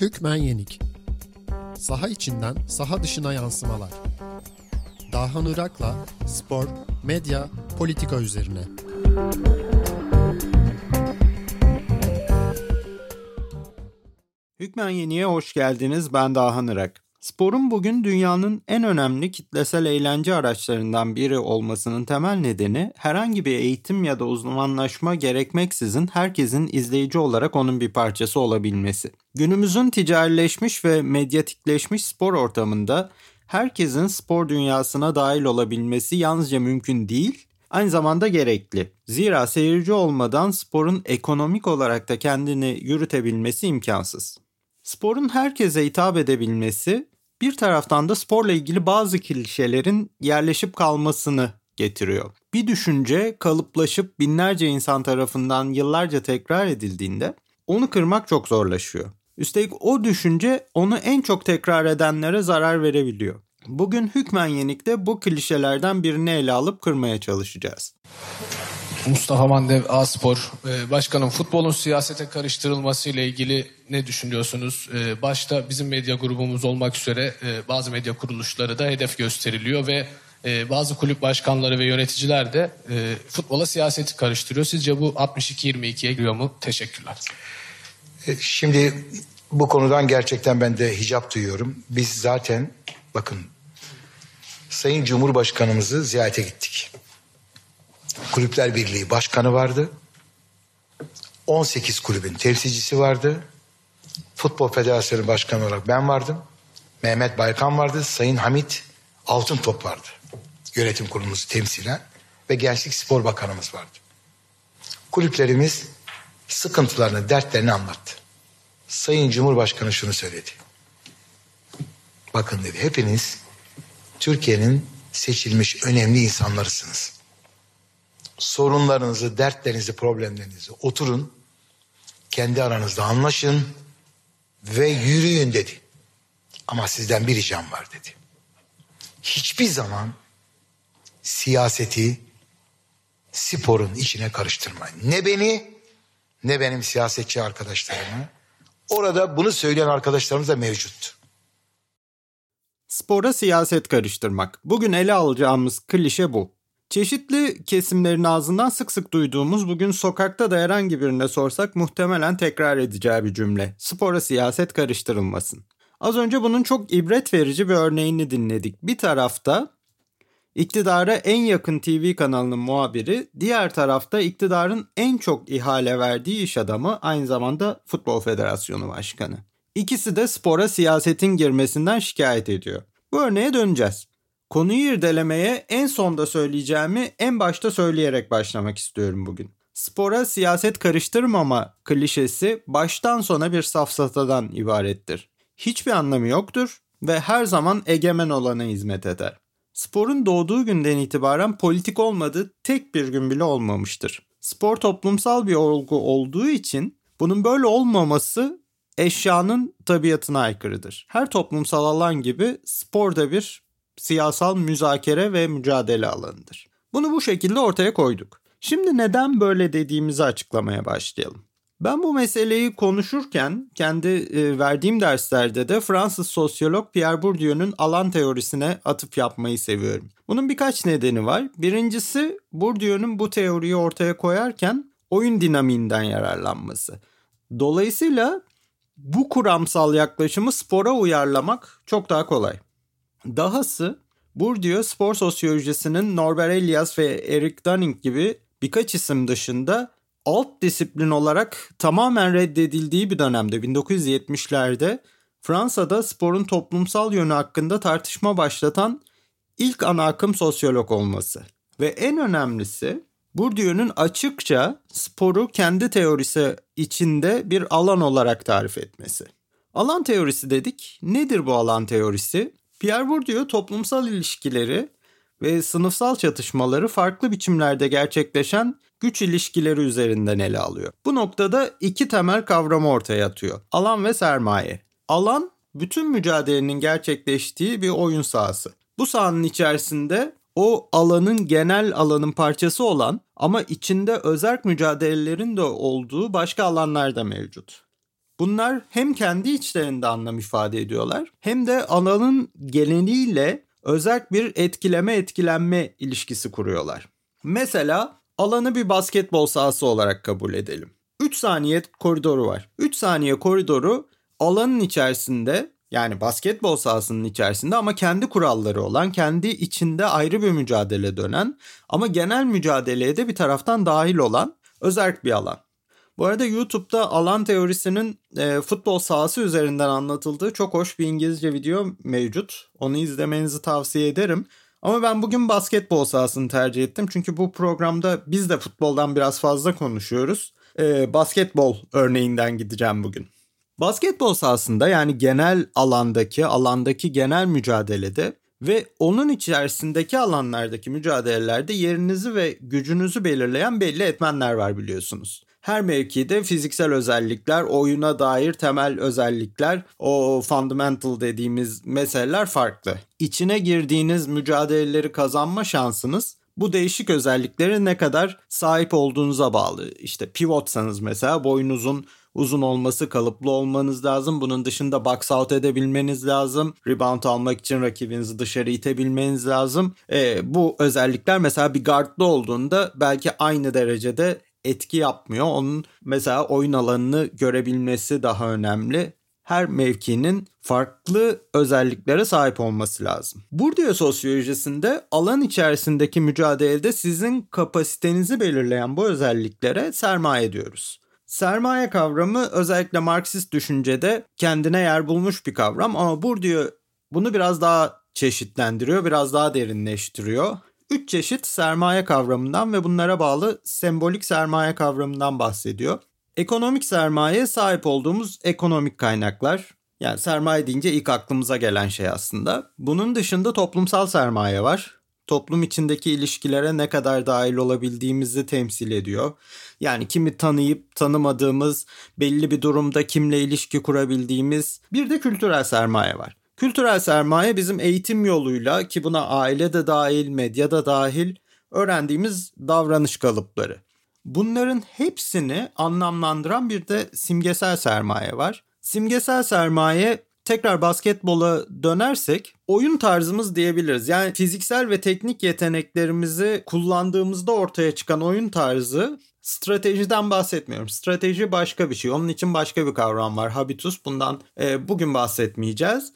Hükmen Yenik Saha içinden saha dışına yansımalar. Dahan Irak'la spor, medya, politika üzerine. Hükmen Yeni'ye hoş geldiniz. Ben Dahan Irak. Sporun bugün dünyanın en önemli kitlesel eğlence araçlarından biri olmasının temel nedeni herhangi bir eğitim ya da uzmanlaşma gerekmeksizin herkesin izleyici olarak onun bir parçası olabilmesi. Günümüzün ticarileşmiş ve medyatikleşmiş spor ortamında herkesin spor dünyasına dahil olabilmesi yalnızca mümkün değil, aynı zamanda gerekli. Zira seyirci olmadan sporun ekonomik olarak da kendini yürütebilmesi imkansız. Sporun herkese hitap edebilmesi bir taraftan da sporla ilgili bazı klişelerin yerleşip kalmasını getiriyor. Bir düşünce kalıplaşıp binlerce insan tarafından yıllarca tekrar edildiğinde onu kırmak çok zorlaşıyor. Üstelik o düşünce onu en çok tekrar edenlere zarar verebiliyor. Bugün Hükmen Yenik'te bu klişelerden birini ele alıp kırmaya çalışacağız. Mustafa Mandev Aspor. Ee, başkanım futbolun siyasete karıştırılması ile ilgili ne düşünüyorsunuz? Ee, başta bizim medya grubumuz olmak üzere e, bazı medya kuruluşları da hedef gösteriliyor ve e, bazı kulüp başkanları ve yöneticiler de e, futbola siyaseti karıştırıyor. Sizce bu 62-22'ye giriyor mu? Teşekkürler. Şimdi bu konudan gerçekten ben de hicap duyuyorum. Biz zaten bakın Sayın Cumhurbaşkanımızı ziyarete gittik. Kulüpler Birliği Başkanı vardı. 18 kulübün temsilcisi vardı. Futbol Federasyonu Başkanı olarak ben vardım. Mehmet Baykan vardı. Sayın Hamit Altıntop vardı. Yönetim kurulumuzu temsilen ve Gençlik Spor Bakanımız vardı. Kulüplerimiz sıkıntılarını, dertlerini anlattı. Sayın Cumhurbaşkanı şunu söyledi. Bakın dedi hepiniz Türkiye'nin seçilmiş önemli insanlarısınız sorunlarınızı, dertlerinizi, problemlerinizi oturun. Kendi aranızda anlaşın ve yürüyün dedi. Ama sizden bir ricam var dedi. Hiçbir zaman siyaseti sporun içine karıştırmayın. Ne beni ne benim siyasetçi arkadaşlarımı. Orada bunu söyleyen arkadaşlarımız da mevcut. Spora siyaset karıştırmak. Bugün ele alacağımız klişe bu. Çeşitli kesimlerin ağzından sık sık duyduğumuz bugün sokakta da herhangi birine sorsak muhtemelen tekrar edeceği bir cümle. Spora siyaset karıştırılmasın. Az önce bunun çok ibret verici bir örneğini dinledik. Bir tarafta iktidara en yakın TV kanalının muhabiri, diğer tarafta iktidarın en çok ihale verdiği iş adamı aynı zamanda Futbol Federasyonu Başkanı. İkisi de spora siyasetin girmesinden şikayet ediyor. Bu örneğe döneceğiz. Konuyu irdelemeye en sonda söyleyeceğimi en başta söyleyerek başlamak istiyorum bugün. Spora siyaset karıştırmama klişesi baştan sona bir safsatadan ibarettir. Hiçbir anlamı yoktur ve her zaman egemen olana hizmet eder. Sporun doğduğu günden itibaren politik olmadığı tek bir gün bile olmamıştır. Spor toplumsal bir olgu olduğu için bunun böyle olmaması eşyanın tabiatına aykırıdır. Her toplumsal alan gibi spor da bir siyasal müzakere ve mücadele alanıdır. Bunu bu şekilde ortaya koyduk. Şimdi neden böyle dediğimizi açıklamaya başlayalım. Ben bu meseleyi konuşurken kendi e, verdiğim derslerde de Fransız sosyolog Pierre Bourdieu'nun alan teorisine atıp yapmayı seviyorum. Bunun birkaç nedeni var. Birincisi Bourdieu'nun bu teoriyi ortaya koyarken oyun dinamiğinden yararlanması. Dolayısıyla bu kuramsal yaklaşımı spora uyarlamak çok daha kolay. Dahası Bourdieu spor sosyolojisinin Norbert Elias ve Eric Dunning gibi birkaç isim dışında alt disiplin olarak tamamen reddedildiği bir dönemde 1970'lerde Fransa'da sporun toplumsal yönü hakkında tartışma başlatan ilk ana akım sosyolog olması. Ve en önemlisi Bourdieu'nun açıkça sporu kendi teorisi içinde bir alan olarak tarif etmesi. Alan teorisi dedik. Nedir bu alan teorisi? Pierre Bourdieu toplumsal ilişkileri ve sınıfsal çatışmaları farklı biçimlerde gerçekleşen güç ilişkileri üzerinden ele alıyor. Bu noktada iki temel kavramı ortaya atıyor. Alan ve sermaye. Alan bütün mücadelenin gerçekleştiği bir oyun sahası. Bu sahanın içerisinde o alanın genel alanın parçası olan ama içinde özerk mücadelelerin de olduğu başka alanlar da mevcut. Bunlar hem kendi içlerinde anlam ifade ediyorlar hem de alanın geleneğiyle özel bir etkileme etkilenme ilişkisi kuruyorlar. Mesela alanı bir basketbol sahası olarak kabul edelim. 3 saniye koridoru var. 3 saniye koridoru alanın içerisinde yani basketbol sahasının içerisinde ama kendi kuralları olan, kendi içinde ayrı bir mücadele dönen ama genel mücadeleye de bir taraftan dahil olan özerk bir alan. Bu arada YouTube'da alan teorisinin e, futbol sahası üzerinden anlatıldığı çok hoş bir İngilizce video mevcut. Onu izlemenizi tavsiye ederim. Ama ben bugün basketbol sahasını tercih ettim. Çünkü bu programda biz de futboldan biraz fazla konuşuyoruz. E, basketbol örneğinden gideceğim bugün. Basketbol sahasında yani genel alandaki, alandaki genel mücadelede ve onun içerisindeki alanlardaki mücadelelerde yerinizi ve gücünüzü belirleyen belli etmenler var biliyorsunuz. Her mevkide fiziksel özellikler, oyuna dair temel özellikler, o fundamental dediğimiz meseleler farklı. İçine girdiğiniz mücadeleleri kazanma şansınız bu değişik özellikleri ne kadar sahip olduğunuza bağlı. İşte pivotsanız mesela boyunuzun uzun olması, kalıplı olmanız lazım. Bunun dışında box out edebilmeniz lazım. Rebound almak için rakibinizi dışarı itebilmeniz lazım. E, bu özellikler mesela bir guardlı olduğunda belki aynı derecede etki yapmıyor. Onun mesela oyun alanını görebilmesi daha önemli. Her mevkinin farklı özelliklere sahip olması lazım. Bourdieu sosyolojisinde alan içerisindeki mücadelede sizin kapasitenizi belirleyen bu özelliklere sermaye diyoruz. Sermaye kavramı özellikle Marksist düşüncede kendine yer bulmuş bir kavram ama Bourdieu bunu biraz daha çeşitlendiriyor, biraz daha derinleştiriyor. Üç çeşit sermaye kavramından ve bunlara bağlı sembolik sermaye kavramından bahsediyor. Ekonomik sermaye sahip olduğumuz ekonomik kaynaklar. Yani sermaye deyince ilk aklımıza gelen şey aslında. Bunun dışında toplumsal sermaye var. Toplum içindeki ilişkilere ne kadar dahil olabildiğimizi temsil ediyor. Yani kimi tanıyıp tanımadığımız, belli bir durumda kimle ilişki kurabildiğimiz bir de kültürel sermaye var. Kültürel sermaye bizim eğitim yoluyla ki buna aile de dahil, medya da dahil öğrendiğimiz davranış kalıpları. Bunların hepsini anlamlandıran bir de simgesel sermaye var. Simgesel sermaye tekrar basketbola dönersek oyun tarzımız diyebiliriz. Yani fiziksel ve teknik yeteneklerimizi kullandığımızda ortaya çıkan oyun tarzı stratejiden bahsetmiyorum. Strateji başka bir şey. Onun için başka bir kavram var. Habitus. Bundan e, bugün bahsetmeyeceğiz.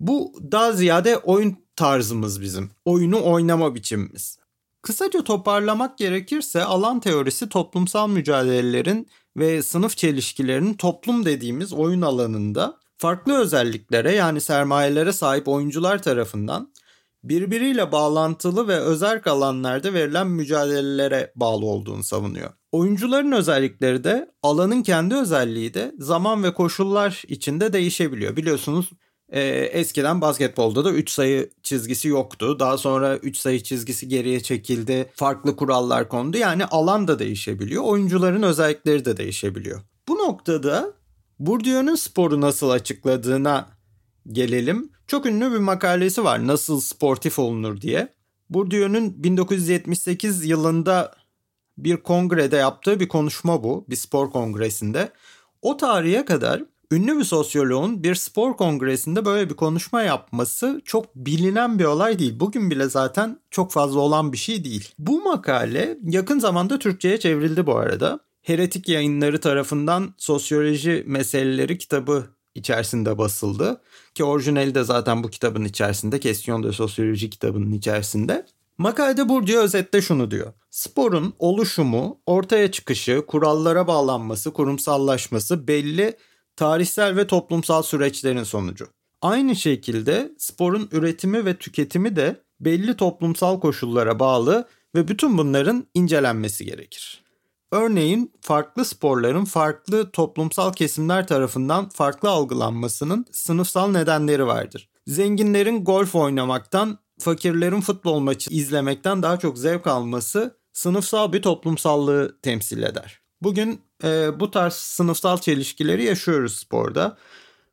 Bu daha ziyade oyun tarzımız bizim. Oyunu oynama biçimimiz. Kısaca toparlamak gerekirse alan teorisi toplumsal mücadelelerin ve sınıf çelişkilerinin toplum dediğimiz oyun alanında farklı özelliklere yani sermayelere sahip oyuncular tarafından birbiriyle bağlantılı ve özerk alanlarda verilen mücadelelere bağlı olduğunu savunuyor. Oyuncuların özellikleri de alanın kendi özelliği de zaman ve koşullar içinde değişebiliyor. Biliyorsunuz e, eskiden basketbolda da 3 sayı çizgisi yoktu. Daha sonra 3 sayı çizgisi geriye çekildi. Farklı kurallar kondu. Yani alan da değişebiliyor. Oyuncuların özellikleri de değişebiliyor. Bu noktada Bourdieu'nun sporu nasıl açıkladığına gelelim. Çok ünlü bir makalesi var nasıl sportif olunur diye. Bourdieu'nun 1978 yılında bir kongrede yaptığı bir konuşma bu. Bir spor kongresinde. O tarihe kadar ünlü bir sosyoloğun bir spor kongresinde böyle bir konuşma yapması çok bilinen bir olay değil. Bugün bile zaten çok fazla olan bir şey değil. Bu makale yakın zamanda Türkçe'ye çevrildi bu arada. Heretik yayınları tarafından sosyoloji meseleleri kitabı içerisinde basıldı. Ki orijinali de zaten bu kitabın içerisinde. Kesyon de Sosyoloji kitabının içerisinde. Makalede Bourdieu özetle şunu diyor. Sporun oluşumu, ortaya çıkışı, kurallara bağlanması, kurumsallaşması belli tarihsel ve toplumsal süreçlerin sonucu. Aynı şekilde sporun üretimi ve tüketimi de belli toplumsal koşullara bağlı ve bütün bunların incelenmesi gerekir. Örneğin farklı sporların farklı toplumsal kesimler tarafından farklı algılanmasının sınıfsal nedenleri vardır. Zenginlerin golf oynamaktan, fakirlerin futbol maçı izlemekten daha çok zevk alması sınıfsal bir toplumsallığı temsil eder. Bugün e, bu tarz sınıfsal çelişkileri yaşıyoruz sporda.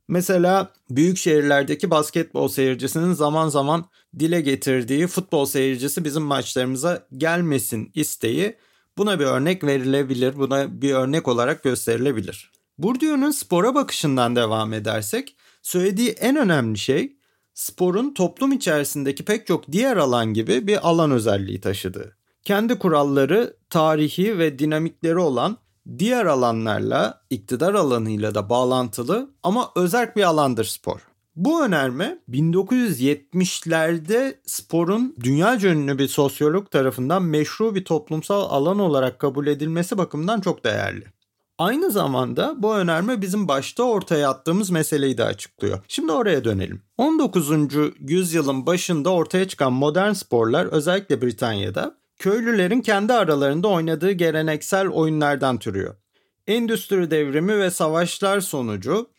Mesela büyük şehirlerdeki basketbol seyircisinin zaman zaman dile getirdiği futbol seyircisi bizim maçlarımıza gelmesin isteği buna bir örnek verilebilir, buna bir örnek olarak gösterilebilir. Bourdieu'nun spora bakışından devam edersek söylediği en önemli şey sporun toplum içerisindeki pek çok diğer alan gibi bir alan özelliği taşıdığı. Kendi kuralları, tarihi ve dinamikleri olan diğer alanlarla, iktidar alanıyla da bağlantılı ama özerk bir alandır spor. Bu önerme 1970'lerde sporun dünya ünlü bir sosyolog tarafından meşru bir toplumsal alan olarak kabul edilmesi bakımından çok değerli. Aynı zamanda bu önerme bizim başta ortaya attığımız meseleyi de açıklıyor. Şimdi oraya dönelim. 19. yüzyılın başında ortaya çıkan modern sporlar özellikle Britanya'da köylülerin kendi aralarında oynadığı geleneksel oyunlardan türüyor. Endüstri devrimi ve savaşlar sonucu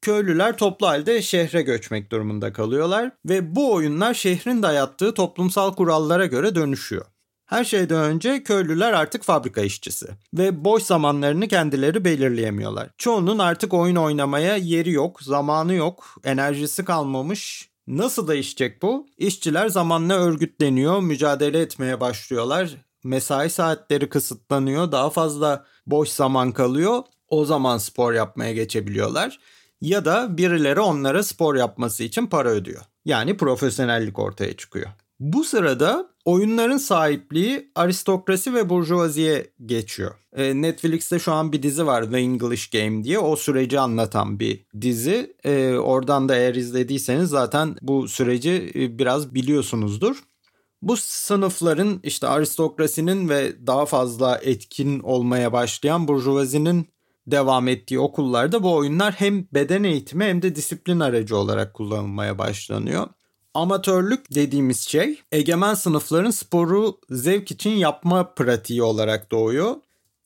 köylüler toplu halde şehre göçmek durumunda kalıyorlar ve bu oyunlar şehrin dayattığı toplumsal kurallara göre dönüşüyor. Her şeyden önce köylüler artık fabrika işçisi ve boş zamanlarını kendileri belirleyemiyorlar. Çoğunun artık oyun oynamaya yeri yok, zamanı yok, enerjisi kalmamış. Nasıl değişecek bu? İşçiler zamanla örgütleniyor, mücadele etmeye başlıyorlar. Mesai saatleri kısıtlanıyor, daha fazla boş zaman kalıyor. O zaman spor yapmaya geçebiliyorlar. Ya da birileri onlara spor yapması için para ödüyor. Yani profesyonellik ortaya çıkıyor. Bu sırada oyunların sahipliği aristokrasi ve burjuvaziye geçiyor. E, Netflix'te şu an bir dizi var The English Game diye o süreci anlatan bir dizi. E, oradan da eğer izlediyseniz zaten bu süreci e, biraz biliyorsunuzdur. Bu sınıfların işte aristokrasinin ve daha fazla etkin olmaya başlayan burjuvazinin devam ettiği okullarda bu oyunlar hem beden eğitimi hem de disiplin aracı olarak kullanılmaya başlanıyor. Amatörlük dediğimiz şey egemen sınıfların sporu zevk için yapma pratiği olarak doğuyor.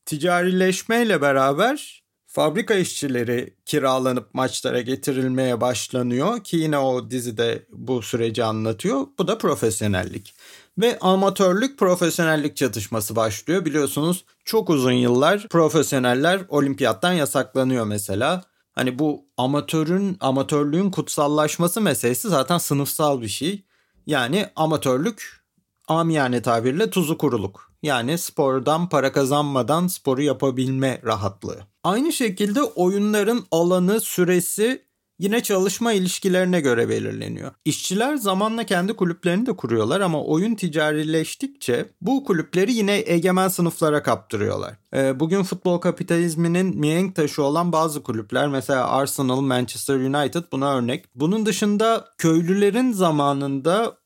Ticarileşmeyle beraber fabrika işçileri kiralanıp maçlara getirilmeye başlanıyor ki yine o dizide bu süreci anlatıyor. Bu da profesyonellik. Ve amatörlük profesyonellik çatışması başlıyor. Biliyorsunuz çok uzun yıllar profesyoneller olimpiyattan yasaklanıyor mesela. Hani bu amatörün amatörlüğün kutsallaşması meselesi zaten sınıfsal bir şey. Yani amatörlük amiyane tabirle tuzu kuruluk. Yani spordan para kazanmadan sporu yapabilme rahatlığı. Aynı şekilde oyunların alanı, süresi yine çalışma ilişkilerine göre belirleniyor. İşçiler zamanla kendi kulüplerini de kuruyorlar ama oyun ticarileştikçe bu kulüpleri yine egemen sınıflara kaptırıyorlar. Ee, bugün futbol kapitalizminin mihenk taşı olan bazı kulüpler mesela Arsenal, Manchester United buna örnek. Bunun dışında köylülerin zamanında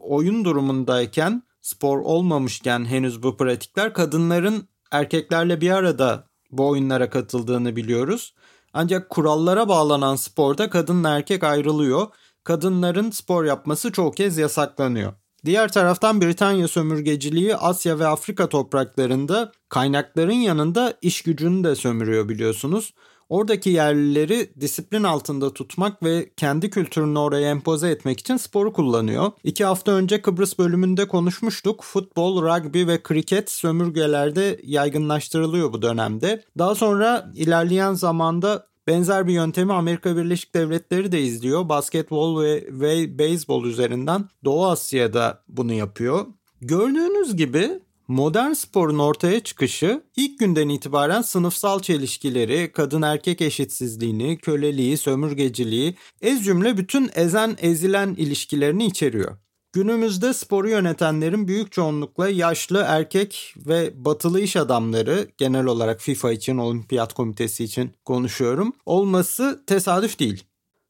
oyun durumundayken spor olmamışken henüz bu pratikler kadınların erkeklerle bir arada bu oyunlara katıldığını biliyoruz. Ancak kurallara bağlanan sporda kadınla erkek ayrılıyor. Kadınların spor yapması çok kez yasaklanıyor. Diğer taraftan Britanya sömürgeciliği Asya ve Afrika topraklarında kaynakların yanında iş gücünü de sömürüyor biliyorsunuz. Oradaki yerlileri disiplin altında tutmak ve kendi kültürünü oraya empoze etmek için sporu kullanıyor. İki hafta önce Kıbrıs bölümünde konuşmuştuk. Futbol, rugby ve kriket sömürgelerde yaygınlaştırılıyor bu dönemde. Daha sonra ilerleyen zamanda Benzer bir yöntemi Amerika Birleşik Devletleri de izliyor. Basketbol ve, ve beyzbol üzerinden Doğu Asya'da bunu yapıyor. Gördüğünüz gibi Modern sporun ortaya çıkışı ilk günden itibaren sınıfsal çelişkileri, kadın erkek eşitsizliğini, köleliği, sömürgeciliği, ez cümle bütün ezen ezilen ilişkilerini içeriyor. Günümüzde sporu yönetenlerin büyük çoğunlukla yaşlı erkek ve batılı iş adamları genel olarak FIFA için, olimpiyat komitesi için konuşuyorum. Olması tesadüf değil.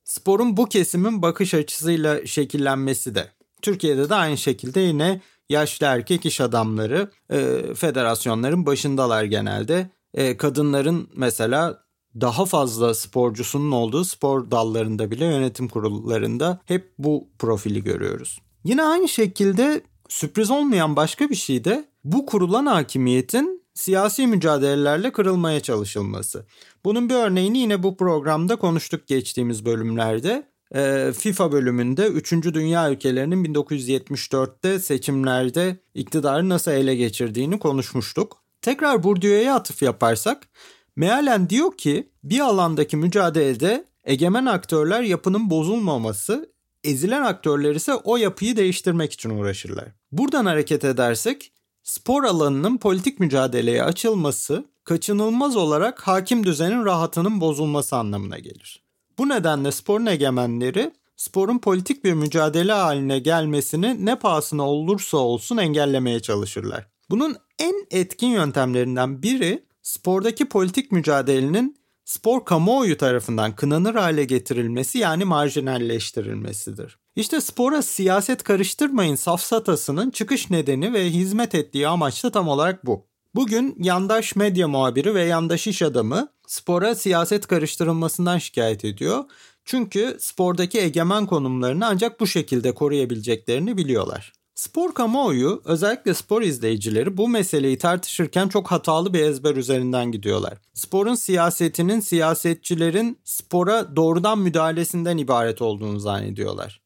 Sporun bu kesimin bakış açısıyla şekillenmesi de. Türkiye'de de aynı şekilde yine yaşlı erkek iş adamları e, federasyonların başındalar genelde. E, kadınların mesela daha fazla sporcusunun olduğu spor dallarında bile yönetim kurullarında hep bu profili görüyoruz. Yine aynı şekilde sürpriz olmayan başka bir şey de bu kurulan hakimiyetin siyasi mücadelelerle kırılmaya çalışılması. Bunun bir örneğini yine bu programda konuştuk geçtiğimiz bölümlerde. Ee, FIFA bölümünde 3. Dünya ülkelerinin 1974'te seçimlerde iktidarı nasıl ele geçirdiğini konuşmuştuk. Tekrar Bourdieu'ya atıf yaparsak mealen diyor ki bir alandaki mücadelede egemen aktörler yapının bozulmaması ezilen aktörler ise o yapıyı değiştirmek için uğraşırlar. Buradan hareket edersek spor alanının politik mücadeleye açılması kaçınılmaz olarak hakim düzenin rahatının bozulması anlamına gelir. Bu nedenle sporun egemenleri sporun politik bir mücadele haline gelmesini ne pahasına olursa olsun engellemeye çalışırlar. Bunun en etkin yöntemlerinden biri spordaki politik mücadelenin spor kamuoyu tarafından kınanır hale getirilmesi yani marjinalleştirilmesidir. İşte spora siyaset karıştırmayın safsatasının çıkış nedeni ve hizmet ettiği amaç da tam olarak bu. Bugün yandaş medya muhabiri ve yandaş iş adamı spora siyaset karıştırılmasından şikayet ediyor. Çünkü spordaki egemen konumlarını ancak bu şekilde koruyabileceklerini biliyorlar. Spor kamuoyu özellikle spor izleyicileri bu meseleyi tartışırken çok hatalı bir ezber üzerinden gidiyorlar. Sporun siyasetinin siyasetçilerin spora doğrudan müdahalesinden ibaret olduğunu zannediyorlar.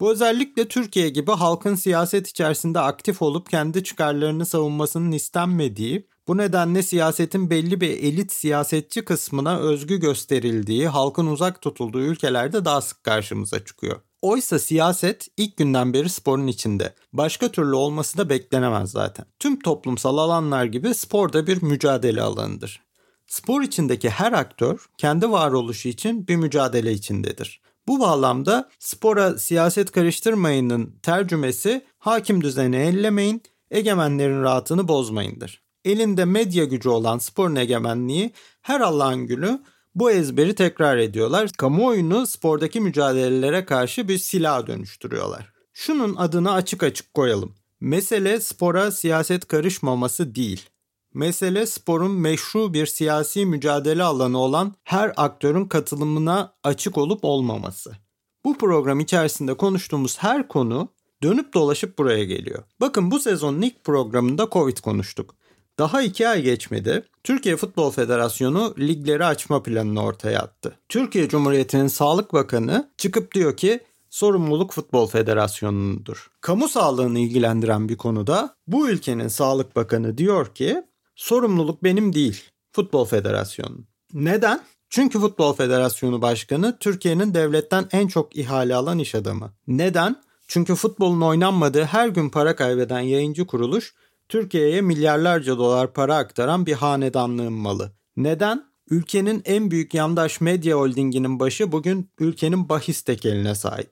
Bu özellikle Türkiye gibi halkın siyaset içerisinde aktif olup kendi çıkarlarını savunmasının istenmediği, bu nedenle siyasetin belli bir elit siyasetçi kısmına özgü gösterildiği, halkın uzak tutulduğu ülkelerde daha sık karşımıza çıkıyor. Oysa siyaset ilk günden beri sporun içinde. Başka türlü olması da beklenemez zaten. Tüm toplumsal alanlar gibi spor da bir mücadele alanıdır. Spor içindeki her aktör kendi varoluşu için bir mücadele içindedir. Bu bağlamda spora siyaset karıştırmayının tercümesi hakim düzeni ellemeyin, egemenlerin rahatını bozmayındır. Elinde medya gücü olan sporun egemenliği her Allah'ın günü bu ezberi tekrar ediyorlar. Kamuoyunu spordaki mücadelelere karşı bir silah dönüştürüyorlar. Şunun adını açık açık koyalım. Mesele spora siyaset karışmaması değil. Mesele sporun meşru bir siyasi mücadele alanı olan her aktörün katılımına açık olup olmaması. Bu program içerisinde konuştuğumuz her konu dönüp dolaşıp buraya geliyor. Bakın bu sezonun ilk programında Covid konuştuk. Daha iki ay geçmedi. Türkiye Futbol Federasyonu ligleri açma planını ortaya attı. Türkiye Cumhuriyeti'nin Sağlık Bakanı çıkıp diyor ki sorumluluk Futbol Federasyonu'nundur. Kamu sağlığını ilgilendiren bir konuda bu ülkenin Sağlık Bakanı diyor ki sorumluluk benim değil Futbol Federasyonu. Neden? Çünkü Futbol Federasyonu Başkanı Türkiye'nin devletten en çok ihale alan iş adamı. Neden? Çünkü futbolun oynanmadığı her gün para kaybeden yayıncı kuruluş Türkiye'ye milyarlarca dolar para aktaran bir hanedanlığın malı. Neden? Ülkenin en büyük yandaş medya holdinginin başı bugün ülkenin bahis tekeline sahip.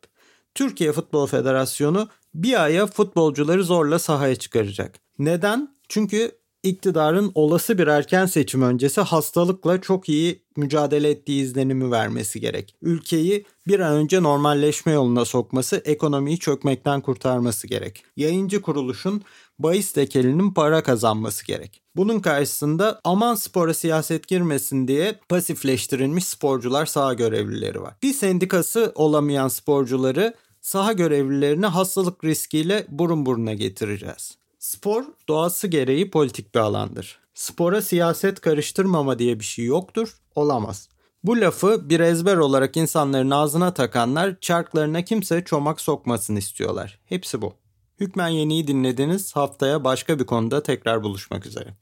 Türkiye Futbol Federasyonu bir aya futbolcuları zorla sahaya çıkaracak. Neden? Çünkü iktidarın olası bir erken seçim öncesi hastalıkla çok iyi mücadele ettiği izlenimi vermesi gerek. Ülkeyi bir an önce normalleşme yoluna sokması, ekonomiyi çökmekten kurtarması gerek. Yayıncı kuruluşun bahis tekelinin para kazanması gerek. Bunun karşısında aman spora siyaset girmesin diye pasifleştirilmiş sporcular saha görevlileri var. Bir sendikası olamayan sporcuları saha görevlilerini hastalık riskiyle burun buruna getireceğiz. Spor doğası gereği politik bir alandır. Spora siyaset karıştırmama diye bir şey yoktur, olamaz. Bu lafı bir ezber olarak insanların ağzına takanlar çarklarına kimse çomak sokmasın istiyorlar. Hepsi bu. Hükmen Yeni'yi dinlediniz. Haftaya başka bir konuda tekrar buluşmak üzere.